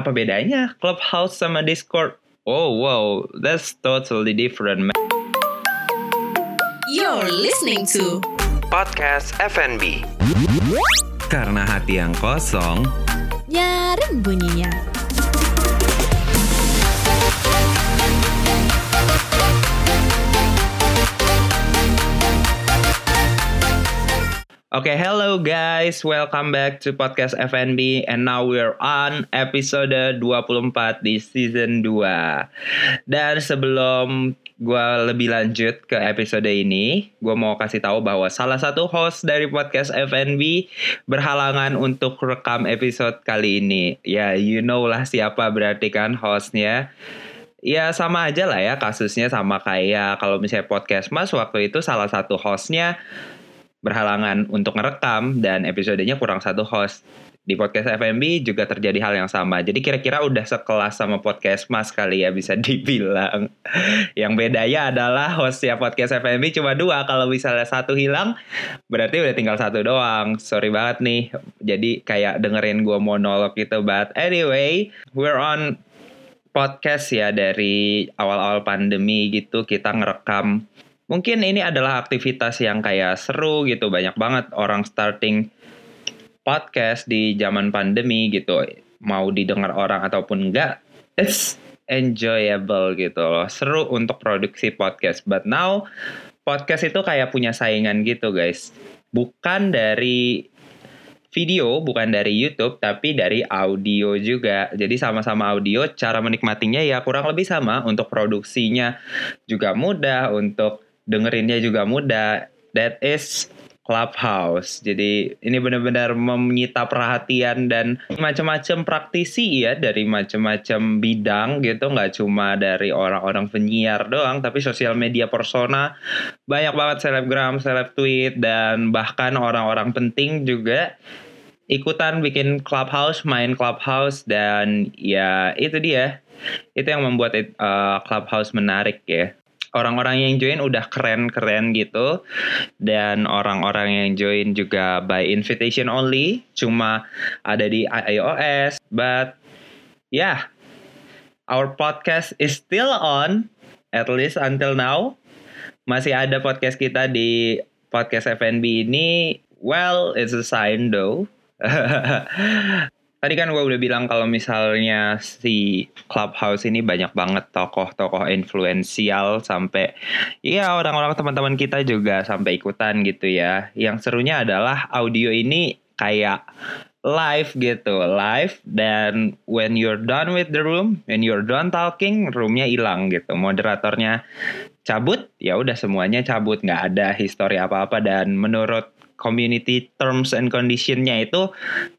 Apa bedanya Clubhouse sama Discord? Oh wow, that's totally different. Man. You're listening to Podcast FNB. Karena hati yang kosong Nyaring Bunyinya. Okay, hello guys. Welcome back to podcast FNB and now we're on episode 24 di season 2. Dan sebelum gue lebih lanjut ke episode ini, gue mau kasih tahu bahwa salah satu host dari podcast FNB berhalangan untuk rekam episode kali ini. Ya, you know lah siapa berarti kan hostnya. Ya sama aja lah ya kasusnya sama kayak kalau misalnya podcast Mas waktu itu salah satu hostnya berhalangan untuk ngerekam dan episodenya kurang satu host. Di podcast FMB juga terjadi hal yang sama. Jadi kira-kira udah sekelas sama podcast Mas kali ya bisa dibilang. Yang bedanya adalah hostnya podcast FMB cuma dua. Kalau misalnya satu hilang berarti udah tinggal satu doang. Sorry banget nih. Jadi kayak dengerin gue monolog gitu. But anyway, we're on podcast ya dari awal-awal pandemi gitu kita ngerekam mungkin ini adalah aktivitas yang kayak seru gitu. Banyak banget orang starting podcast di zaman pandemi gitu. Mau didengar orang ataupun enggak it's enjoyable gitu loh. Seru untuk produksi podcast. But now podcast itu kayak punya saingan gitu guys. Bukan dari video bukan dari YouTube tapi dari audio juga. Jadi sama-sama audio, cara menikmatinya ya kurang lebih sama. Untuk produksinya juga mudah, untuk dengerinnya juga mudah. That is Clubhouse. Jadi ini benar-benar menyita perhatian dan macam-macam praktisi ya dari macam-macam bidang gitu, nggak cuma dari orang-orang penyiar doang, tapi sosial media persona banyak banget selebgram, seleb tweet dan bahkan orang-orang penting juga ikutan bikin clubhouse, main clubhouse dan ya itu dia. Itu yang membuat uh, clubhouse menarik ya. Orang-orang yang join udah keren-keren gitu dan orang-orang yang join juga by invitation only, cuma ada di iOS. But yeah, our podcast is still on at least until now. Masih ada podcast kita di podcast FNB ini. Well, it's a sign though Tadi kan gue udah bilang kalau misalnya si Clubhouse ini banyak banget tokoh-tokoh influensial sampai ya orang-orang teman-teman kita juga sampai ikutan gitu ya. Yang serunya adalah audio ini kayak live gitu, live dan when you're done with the room, when you're done talking, roomnya hilang gitu. Moderatornya cabut, ya udah semuanya cabut, nggak ada histori apa-apa dan menurut community terms and conditionnya itu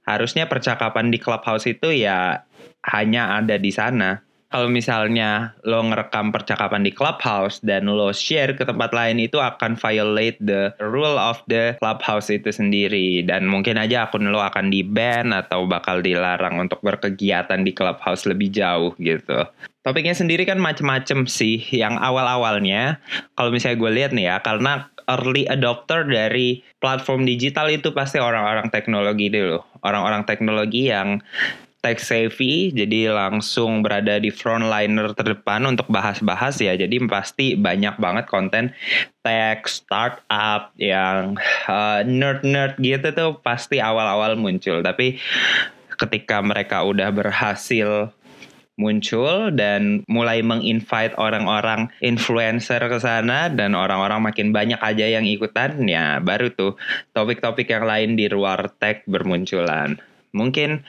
harusnya percakapan di clubhouse itu ya hanya ada di sana. Kalau misalnya lo ngerekam percakapan di clubhouse dan lo share ke tempat lain itu akan violate the rule of the clubhouse itu sendiri dan mungkin aja akun lo akan di ban atau bakal dilarang untuk berkegiatan di clubhouse lebih jauh gitu. Topiknya sendiri kan macem-macem sih. Yang awal-awalnya kalau misalnya gue lihat nih ya karena early adopter dari platform digital itu pasti orang-orang teknologi dulu. Orang-orang teknologi yang tech savvy jadi langsung berada di frontliner terdepan untuk bahas-bahas ya jadi pasti banyak banget konten tech startup yang uh, nerd-nerd gitu tuh pasti awal-awal muncul tapi ketika mereka udah berhasil muncul dan mulai menginvite orang-orang influencer ke sana dan orang-orang makin banyak aja yang ikutan ya baru tuh topik-topik yang lain di luar tech bermunculan. Mungkin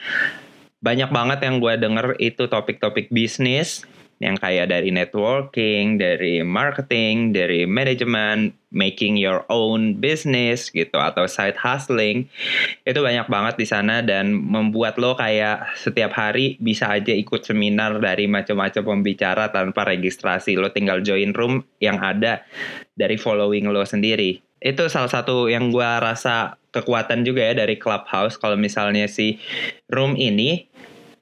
banyak banget yang gue denger itu topik-topik bisnis yang kayak dari networking, dari marketing, dari manajemen, making your own business gitu atau side hustling. Itu banyak banget di sana dan membuat lo kayak setiap hari bisa aja ikut seminar dari macam-macam pembicara tanpa registrasi. Lo tinggal join room yang ada dari following lo sendiri. Itu salah satu yang gue rasa kekuatan juga ya dari Clubhouse kalau misalnya si room ini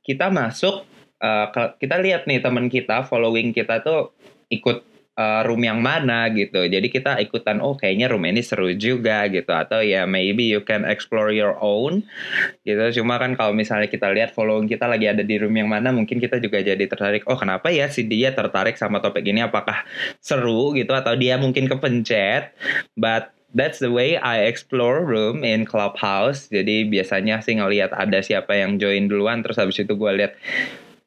kita masuk uh, kita lihat nih teman kita following kita tuh ikut uh, room yang mana gitu. Jadi kita ikutan oh kayaknya room ini seru juga gitu atau ya maybe you can explore your own gitu. Cuma kan kalau misalnya kita lihat following kita lagi ada di room yang mana mungkin kita juga jadi tertarik oh kenapa ya si dia tertarik sama topik ini apakah seru gitu atau dia mungkin kepencet but That's the way I explore room in Clubhouse. Jadi biasanya sih ngelihat ada siapa yang join duluan, terus habis itu gue lihat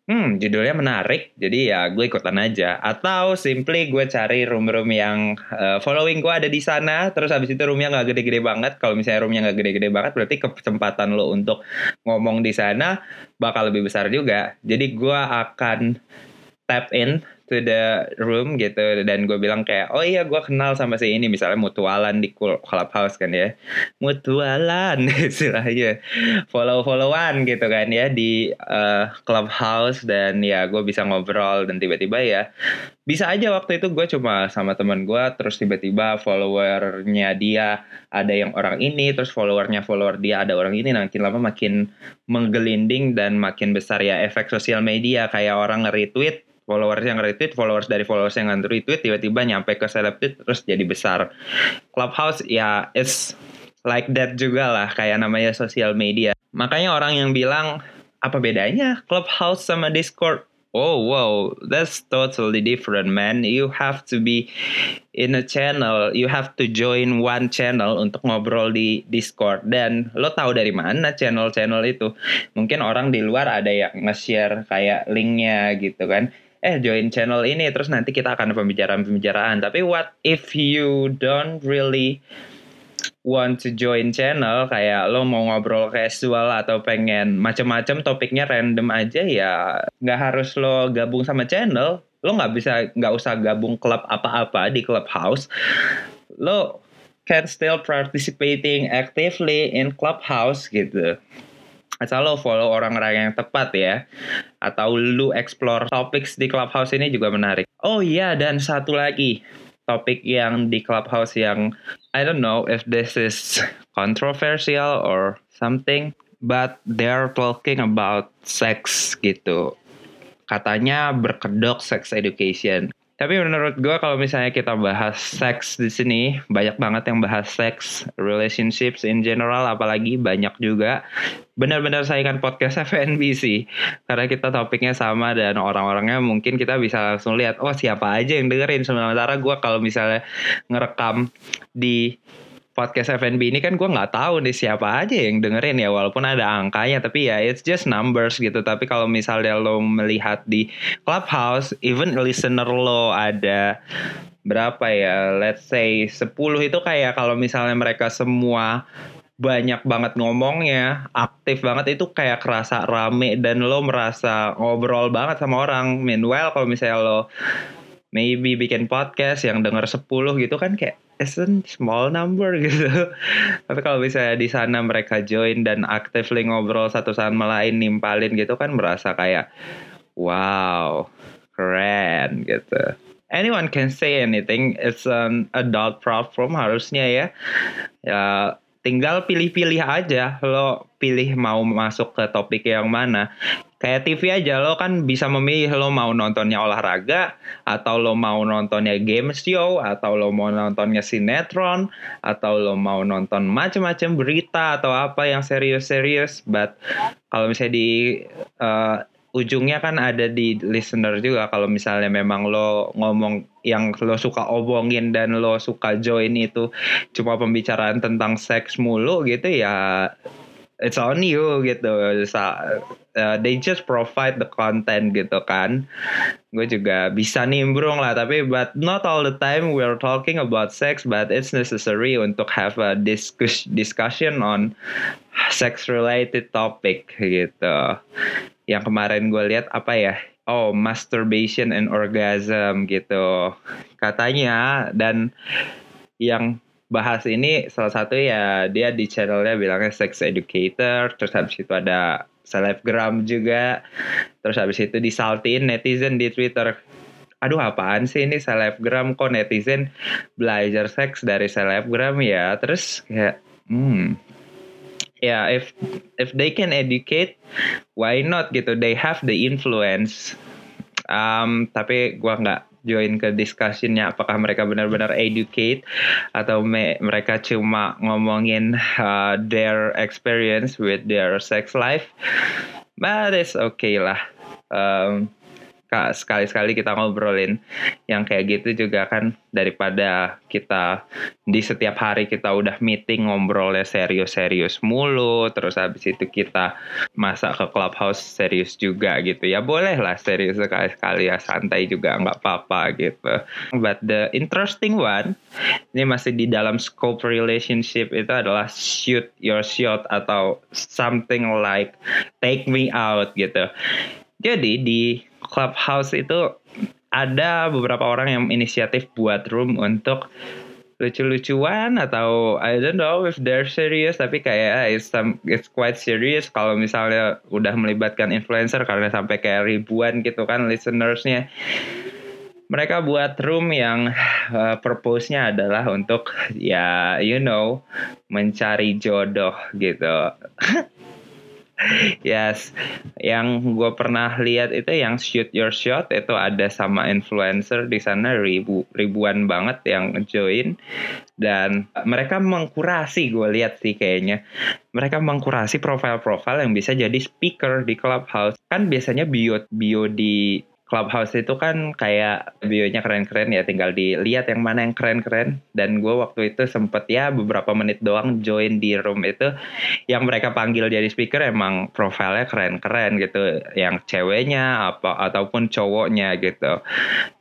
hmm judulnya menarik jadi ya gue ikutan aja. Atau simply gue cari room-room yang uh, following gue ada di sana terus habis itu roomnya nggak gede-gede banget. Kalau misalnya roomnya nggak gede-gede banget berarti kesempatan lo untuk ngomong di sana bakal lebih besar juga. Jadi gue akan tap in to the room gitu. Dan gue bilang kayak oh iya gue kenal sama si ini. Misalnya mutualan di clubhouse kan ya. Mutualan istilahnya. Follow followan gitu kan ya di uh, clubhouse. Dan ya gue bisa ngobrol. Dan tiba-tiba ya bisa aja waktu itu gue cuma sama teman gue terus tiba-tiba followernya dia ada yang orang ini. Terus followernya follower dia ada orang ini. Nanti lama makin menggelinding dan makin besar ya efek sosial media. Kayak orang nge-retweet followers yang retweet, followers dari followers yang retweet tiba-tiba nyampe ke celebrity terus jadi besar. Clubhouse ya it's like that juga lah kayak namanya sosial media. Makanya orang yang bilang apa bedanya Clubhouse sama Discord? Oh wow, that's totally different man. You have to be in a channel, you have to join one channel untuk ngobrol di Discord dan lo tahu dari mana channel-channel itu. Mungkin orang di luar ada yang nge-share kayak linknya gitu kan eh join channel ini terus nanti kita akan pembicaraan-pembicaraan. Tapi what if you don't really want to join channel? Kayak lo mau ngobrol casual atau pengen macam-macam topiknya random aja ya nggak harus lo gabung sama channel. Lo nggak bisa nggak usah gabung klub apa-apa di clubhouse. Lo can still participating actively in clubhouse gitu. Asal lo follow orang-orang yang tepat ya atau lu explore topik di clubhouse ini juga menarik. Oh iya dan satu lagi topik yang di clubhouse yang I don't know if this is controversial or something but they're talking about sex gitu. Katanya berkedok sex education tapi menurut gue kalau misalnya kita bahas seks di sini banyak banget yang bahas seks, relationships in general, apalagi banyak juga. Benar-benar saingan podcast FNB sih karena kita topiknya sama dan orang-orangnya mungkin kita bisa langsung lihat oh siapa aja yang dengerin. Sementara gue kalau misalnya ngerekam di podcast FNB ini kan gue nggak tahu nih siapa aja yang dengerin ya walaupun ada angkanya tapi ya it's just numbers gitu tapi kalau misalnya lo melihat di clubhouse even listener lo ada berapa ya let's say 10 itu kayak kalau misalnya mereka semua banyak banget ngomongnya, aktif banget itu kayak kerasa rame dan lo merasa ngobrol banget sama orang. Meanwhile kalau misalnya lo maybe bikin podcast yang denger 10 gitu kan kayak it's a small number gitu. Tapi kalau misalnya di sana mereka join dan actively ngobrol satu sama lain nimpalin gitu kan merasa kayak wow, keren gitu. Anyone can say anything. It's an adult platform harusnya ya. Ya tinggal pilih-pilih aja lo pilih mau masuk ke topik yang mana kayak TV aja lo kan bisa memilih lo mau nontonnya olahraga atau lo mau nontonnya game show atau lo mau nontonnya sinetron atau lo mau nonton macam-macam berita atau apa yang serius-serius. But kalau misalnya di uh, ujungnya kan ada di listener juga kalau misalnya memang lo ngomong yang lo suka obongin dan lo suka join itu cuma pembicaraan tentang seks mulu gitu ya it's on you gitu uh, they just provide the content gitu kan. Gue juga bisa nimbrung lah tapi but not all the time we're talking about sex but it's necessary untuk have a discuss discussion on sex related topic gitu. Yang kemarin gue lihat apa ya? Oh masturbation and orgasm gitu katanya. Dan yang bahas ini salah satu ya dia di channelnya bilangnya sex educator terus habis itu ada selebgram juga. Terus habis itu disaltin netizen di twitter. Aduh apaan sih ini selebgram? Kok netizen belajar seks dari selebgram ya? Terus kayak hmm. Yeah if if they can educate why not gitu? They have the influence. Um, tapi gua nggak join ke discussionnya apakah mereka benar-benar educate atau me- mereka cuma ngomongin uh, their experience with their sex life. But it's okay lah. Um, sekali-sekali kita ngobrolin yang kayak gitu juga kan daripada kita di setiap hari kita udah meeting ngobrolnya serius-serius mulu terus habis itu kita masa ke clubhouse serius juga gitu. Ya boleh lah serius sekali-sekali ya santai juga nggak apa-apa gitu. But the interesting one ini masih di dalam scope relationship itu adalah shoot your shot atau something like take me out gitu jadi di Clubhouse itu ada beberapa orang yang inisiatif buat room untuk lucu-lucuan atau I don't know if they're serious tapi kayak it's, some, it's quite serious kalau misalnya udah melibatkan influencer karena sampai kayak ribuan gitu kan listenersnya. Mereka buat room yang uh, purpose-nya adalah untuk ya you know mencari jodoh gitu Yes, yang gue pernah lihat itu yang shoot your shot itu ada sama influencer di sana ribu ribuan banget yang join dan mereka mengkurasi gue lihat sih kayaknya. Mereka mengkurasi profil-profil yang bisa jadi speaker di clubhouse. Kan biasanya bio bio di Clubhouse itu kan kayak bionya keren-keren ya tinggal dilihat yang mana yang keren-keren. Dan gue waktu itu sempet ya beberapa menit doang join di room itu yang mereka panggil jadi speaker emang profilnya keren-keren gitu. Yang ceweknya apa ataupun cowoknya gitu.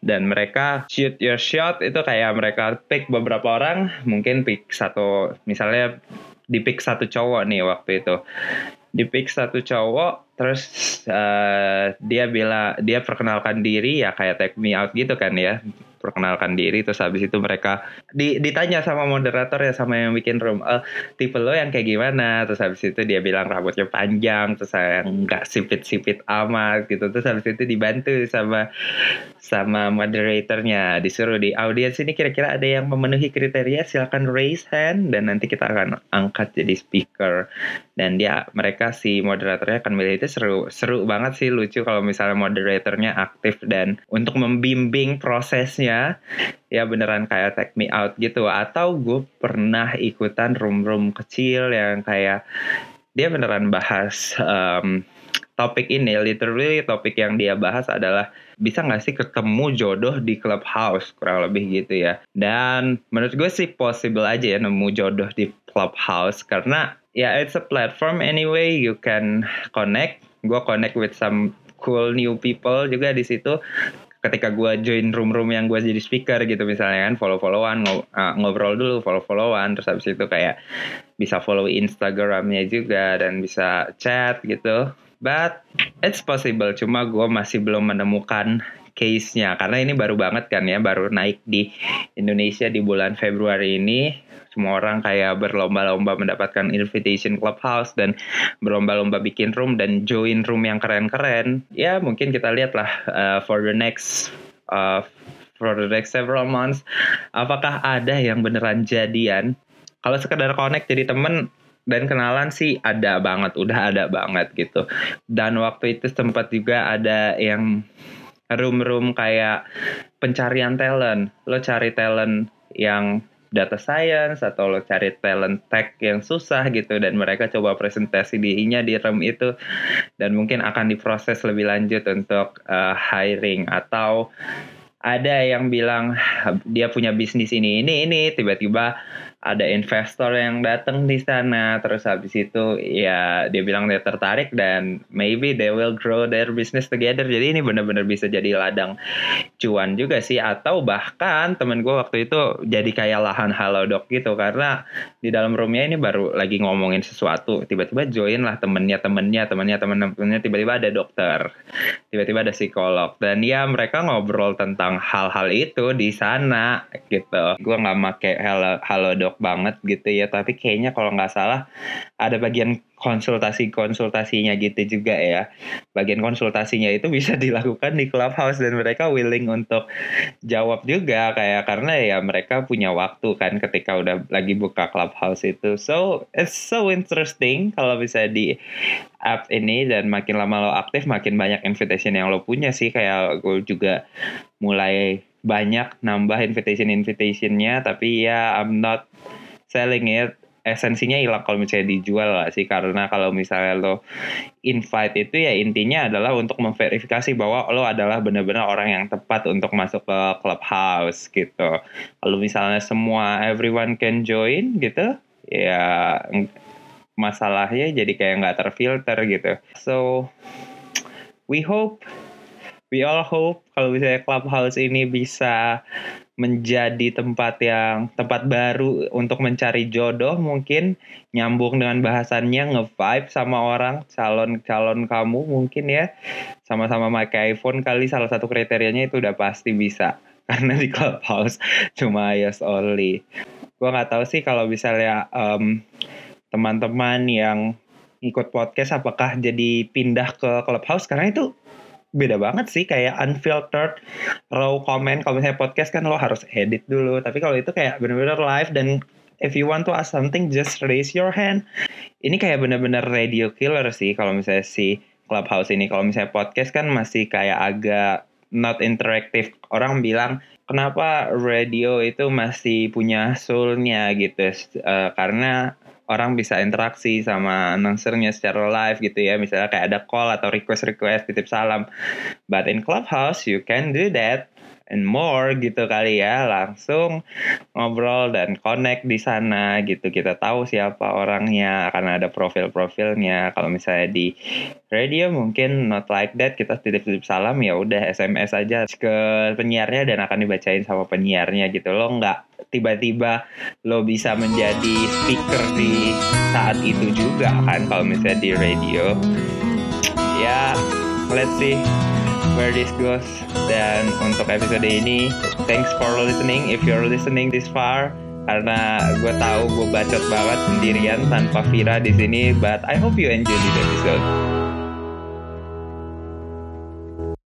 Dan mereka shoot your shot itu kayak mereka pick beberapa orang mungkin pick satu misalnya di pick satu cowok nih waktu itu. Di pick satu cowok terus uh, dia bilang dia perkenalkan diri ya kayak take me out gitu kan ya. Perkenalkan diri terus habis itu mereka di, ditanya sama moderator ya sama yang bikin room uh, tipe lo yang kayak gimana. Terus habis itu dia bilang rambutnya panjang terus saya nggak sipit-sipit amat gitu. Terus habis itu dibantu sama sama moderatornya. Disuruh di audiens ini kira-kira ada yang memenuhi kriteria silakan raise hand dan nanti kita akan angkat jadi speaker. Dan dia mereka si moderatornya akan milih itu seru seru banget sih lucu kalau misalnya moderatornya aktif dan untuk membimbing prosesnya ya beneran kayak take me out gitu. Atau gue pernah ikutan room-room kecil yang kayak dia beneran bahas um, topik ini literally topik yang dia bahas adalah bisa nggak sih ketemu jodoh di clubhouse? kurang lebih gitu ya. Dan menurut gue sih possible aja ya nemu jodoh di clubhouse karena ya it's a platform. Anyway you can connect. Gue connect with some cool new people juga di situ. Ketika gue join room-room yang gue jadi speaker gitu misalnya kan follow-followan uh, ngobrol dulu follow-followan. Terus habis itu kayak bisa follow Instagramnya juga dan bisa chat gitu. But it's possible cuma gue masih belum menemukan case-nya. Karena ini baru banget kan ya baru naik di Indonesia di bulan Februari ini semua orang kayak berlomba-lomba mendapatkan invitation clubhouse dan berlomba-lomba bikin room dan join room yang keren-keren. Ya mungkin kita lihat lah uh, for the next uh, for the next several months apakah ada yang beneran jadian? Kalau sekedar connect jadi temen dan kenalan sih ada banget udah ada banget gitu. Dan waktu itu sempat juga ada yang room-room kayak pencarian talent. Lo cari talent yang data science atau lo cari talent tech yang susah gitu dan mereka coba presentasi dirinya di room itu dan mungkin akan diproses lebih lanjut untuk uh, hiring atau ada yang bilang dia punya bisnis ini ini ini tiba-tiba ada investor yang datang di sana. Terus habis itu ya dia bilang dia tertarik dan maybe they will grow their business together. Jadi ini benar-benar bisa jadi ladang cuan juga sih. Atau bahkan temen gue waktu itu jadi kayak lahan halodoc gitu. Karena di dalam roomnya ini baru lagi ngomongin sesuatu. Tiba-tiba join lah temennya temennya temennya temen-temennya tiba-tiba ada dokter. Tiba-tiba ada psikolog. Dan ya mereka ngobrol tentang hal-hal itu di sana gitu. Gue nggak make halo halodoc banget gitu ya. Tapi kayaknya kalau nggak salah ada bagian konsultasi-konsultasinya gitu juga ya. Bagian konsultasinya itu bisa dilakukan di clubhouse dan mereka willing untuk jawab juga kayak karena ya mereka punya waktu kan ketika udah lagi buka clubhouse itu. So it's so interesting kalau bisa di app ini dan makin lama lo aktif makin banyak invitation yang lo punya sih. Kayak gue juga mulai banyak nambah invitation invitationnya tapi ya I'm not selling it esensinya hilang kalau misalnya dijual lah sih? Karena kalau misalnya lo invite itu ya intinya adalah untuk memverifikasi bahwa lo adalah benar-benar orang yang tepat untuk masuk ke clubhouse gitu. Kalau misalnya semua everyone can join gitu ya masalahnya jadi kayak nggak terfilter gitu. So we hope we all hope kalau misalnya clubhouse ini bisa menjadi tempat yang tempat baru untuk mencari jodoh mungkin nyambung dengan bahasannya nge-vibe sama orang calon-calon kamu mungkin ya sama-sama pakai iPhone kali salah satu kriterianya itu udah pasti bisa. Karena di clubhouse cuma iOS only. Gue nggak tahu sih kalau misalnya um, teman-teman yang ikut podcast apakah jadi pindah ke clubhouse? Karena itu beda banget sih kayak unfiltered raw comment. Kalau misalnya podcast kan lo harus edit dulu. Tapi kalau itu kayak bener-bener live dan if you want to ask something just raise your hand. Ini kayak bener-bener radio killer sih kalau misalnya si clubhouse ini. Kalau misalnya podcast kan masih kayak agak not interactive. Orang bilang kenapa radio itu masih punya soulnya? gitu. Uh, karena orang bisa interaksi sama announcernya secara live gitu ya. Misalnya kayak ada call atau request request titip salam. But in clubhouse you can do that and more gitu kali ya. Langsung ngobrol dan connect di sana gitu. Kita tahu siapa orangnya karena ada profil-profilnya. Kalau misalnya di radio mungkin not like that kita titip-titip salam ya udah SMS aja ke penyiarnya dan akan dibacain sama penyiarnya gitu. Lo nggak tiba-tiba lo bisa menjadi speaker di saat itu juga kan kalau misalnya di radio. Ya let's see where this goes. Dan untuk episode ini, thanks for listening. If you're listening this far, karena gue tahu gue bacot banget sendirian tanpa Vira di sini, but I hope you enjoy this episode.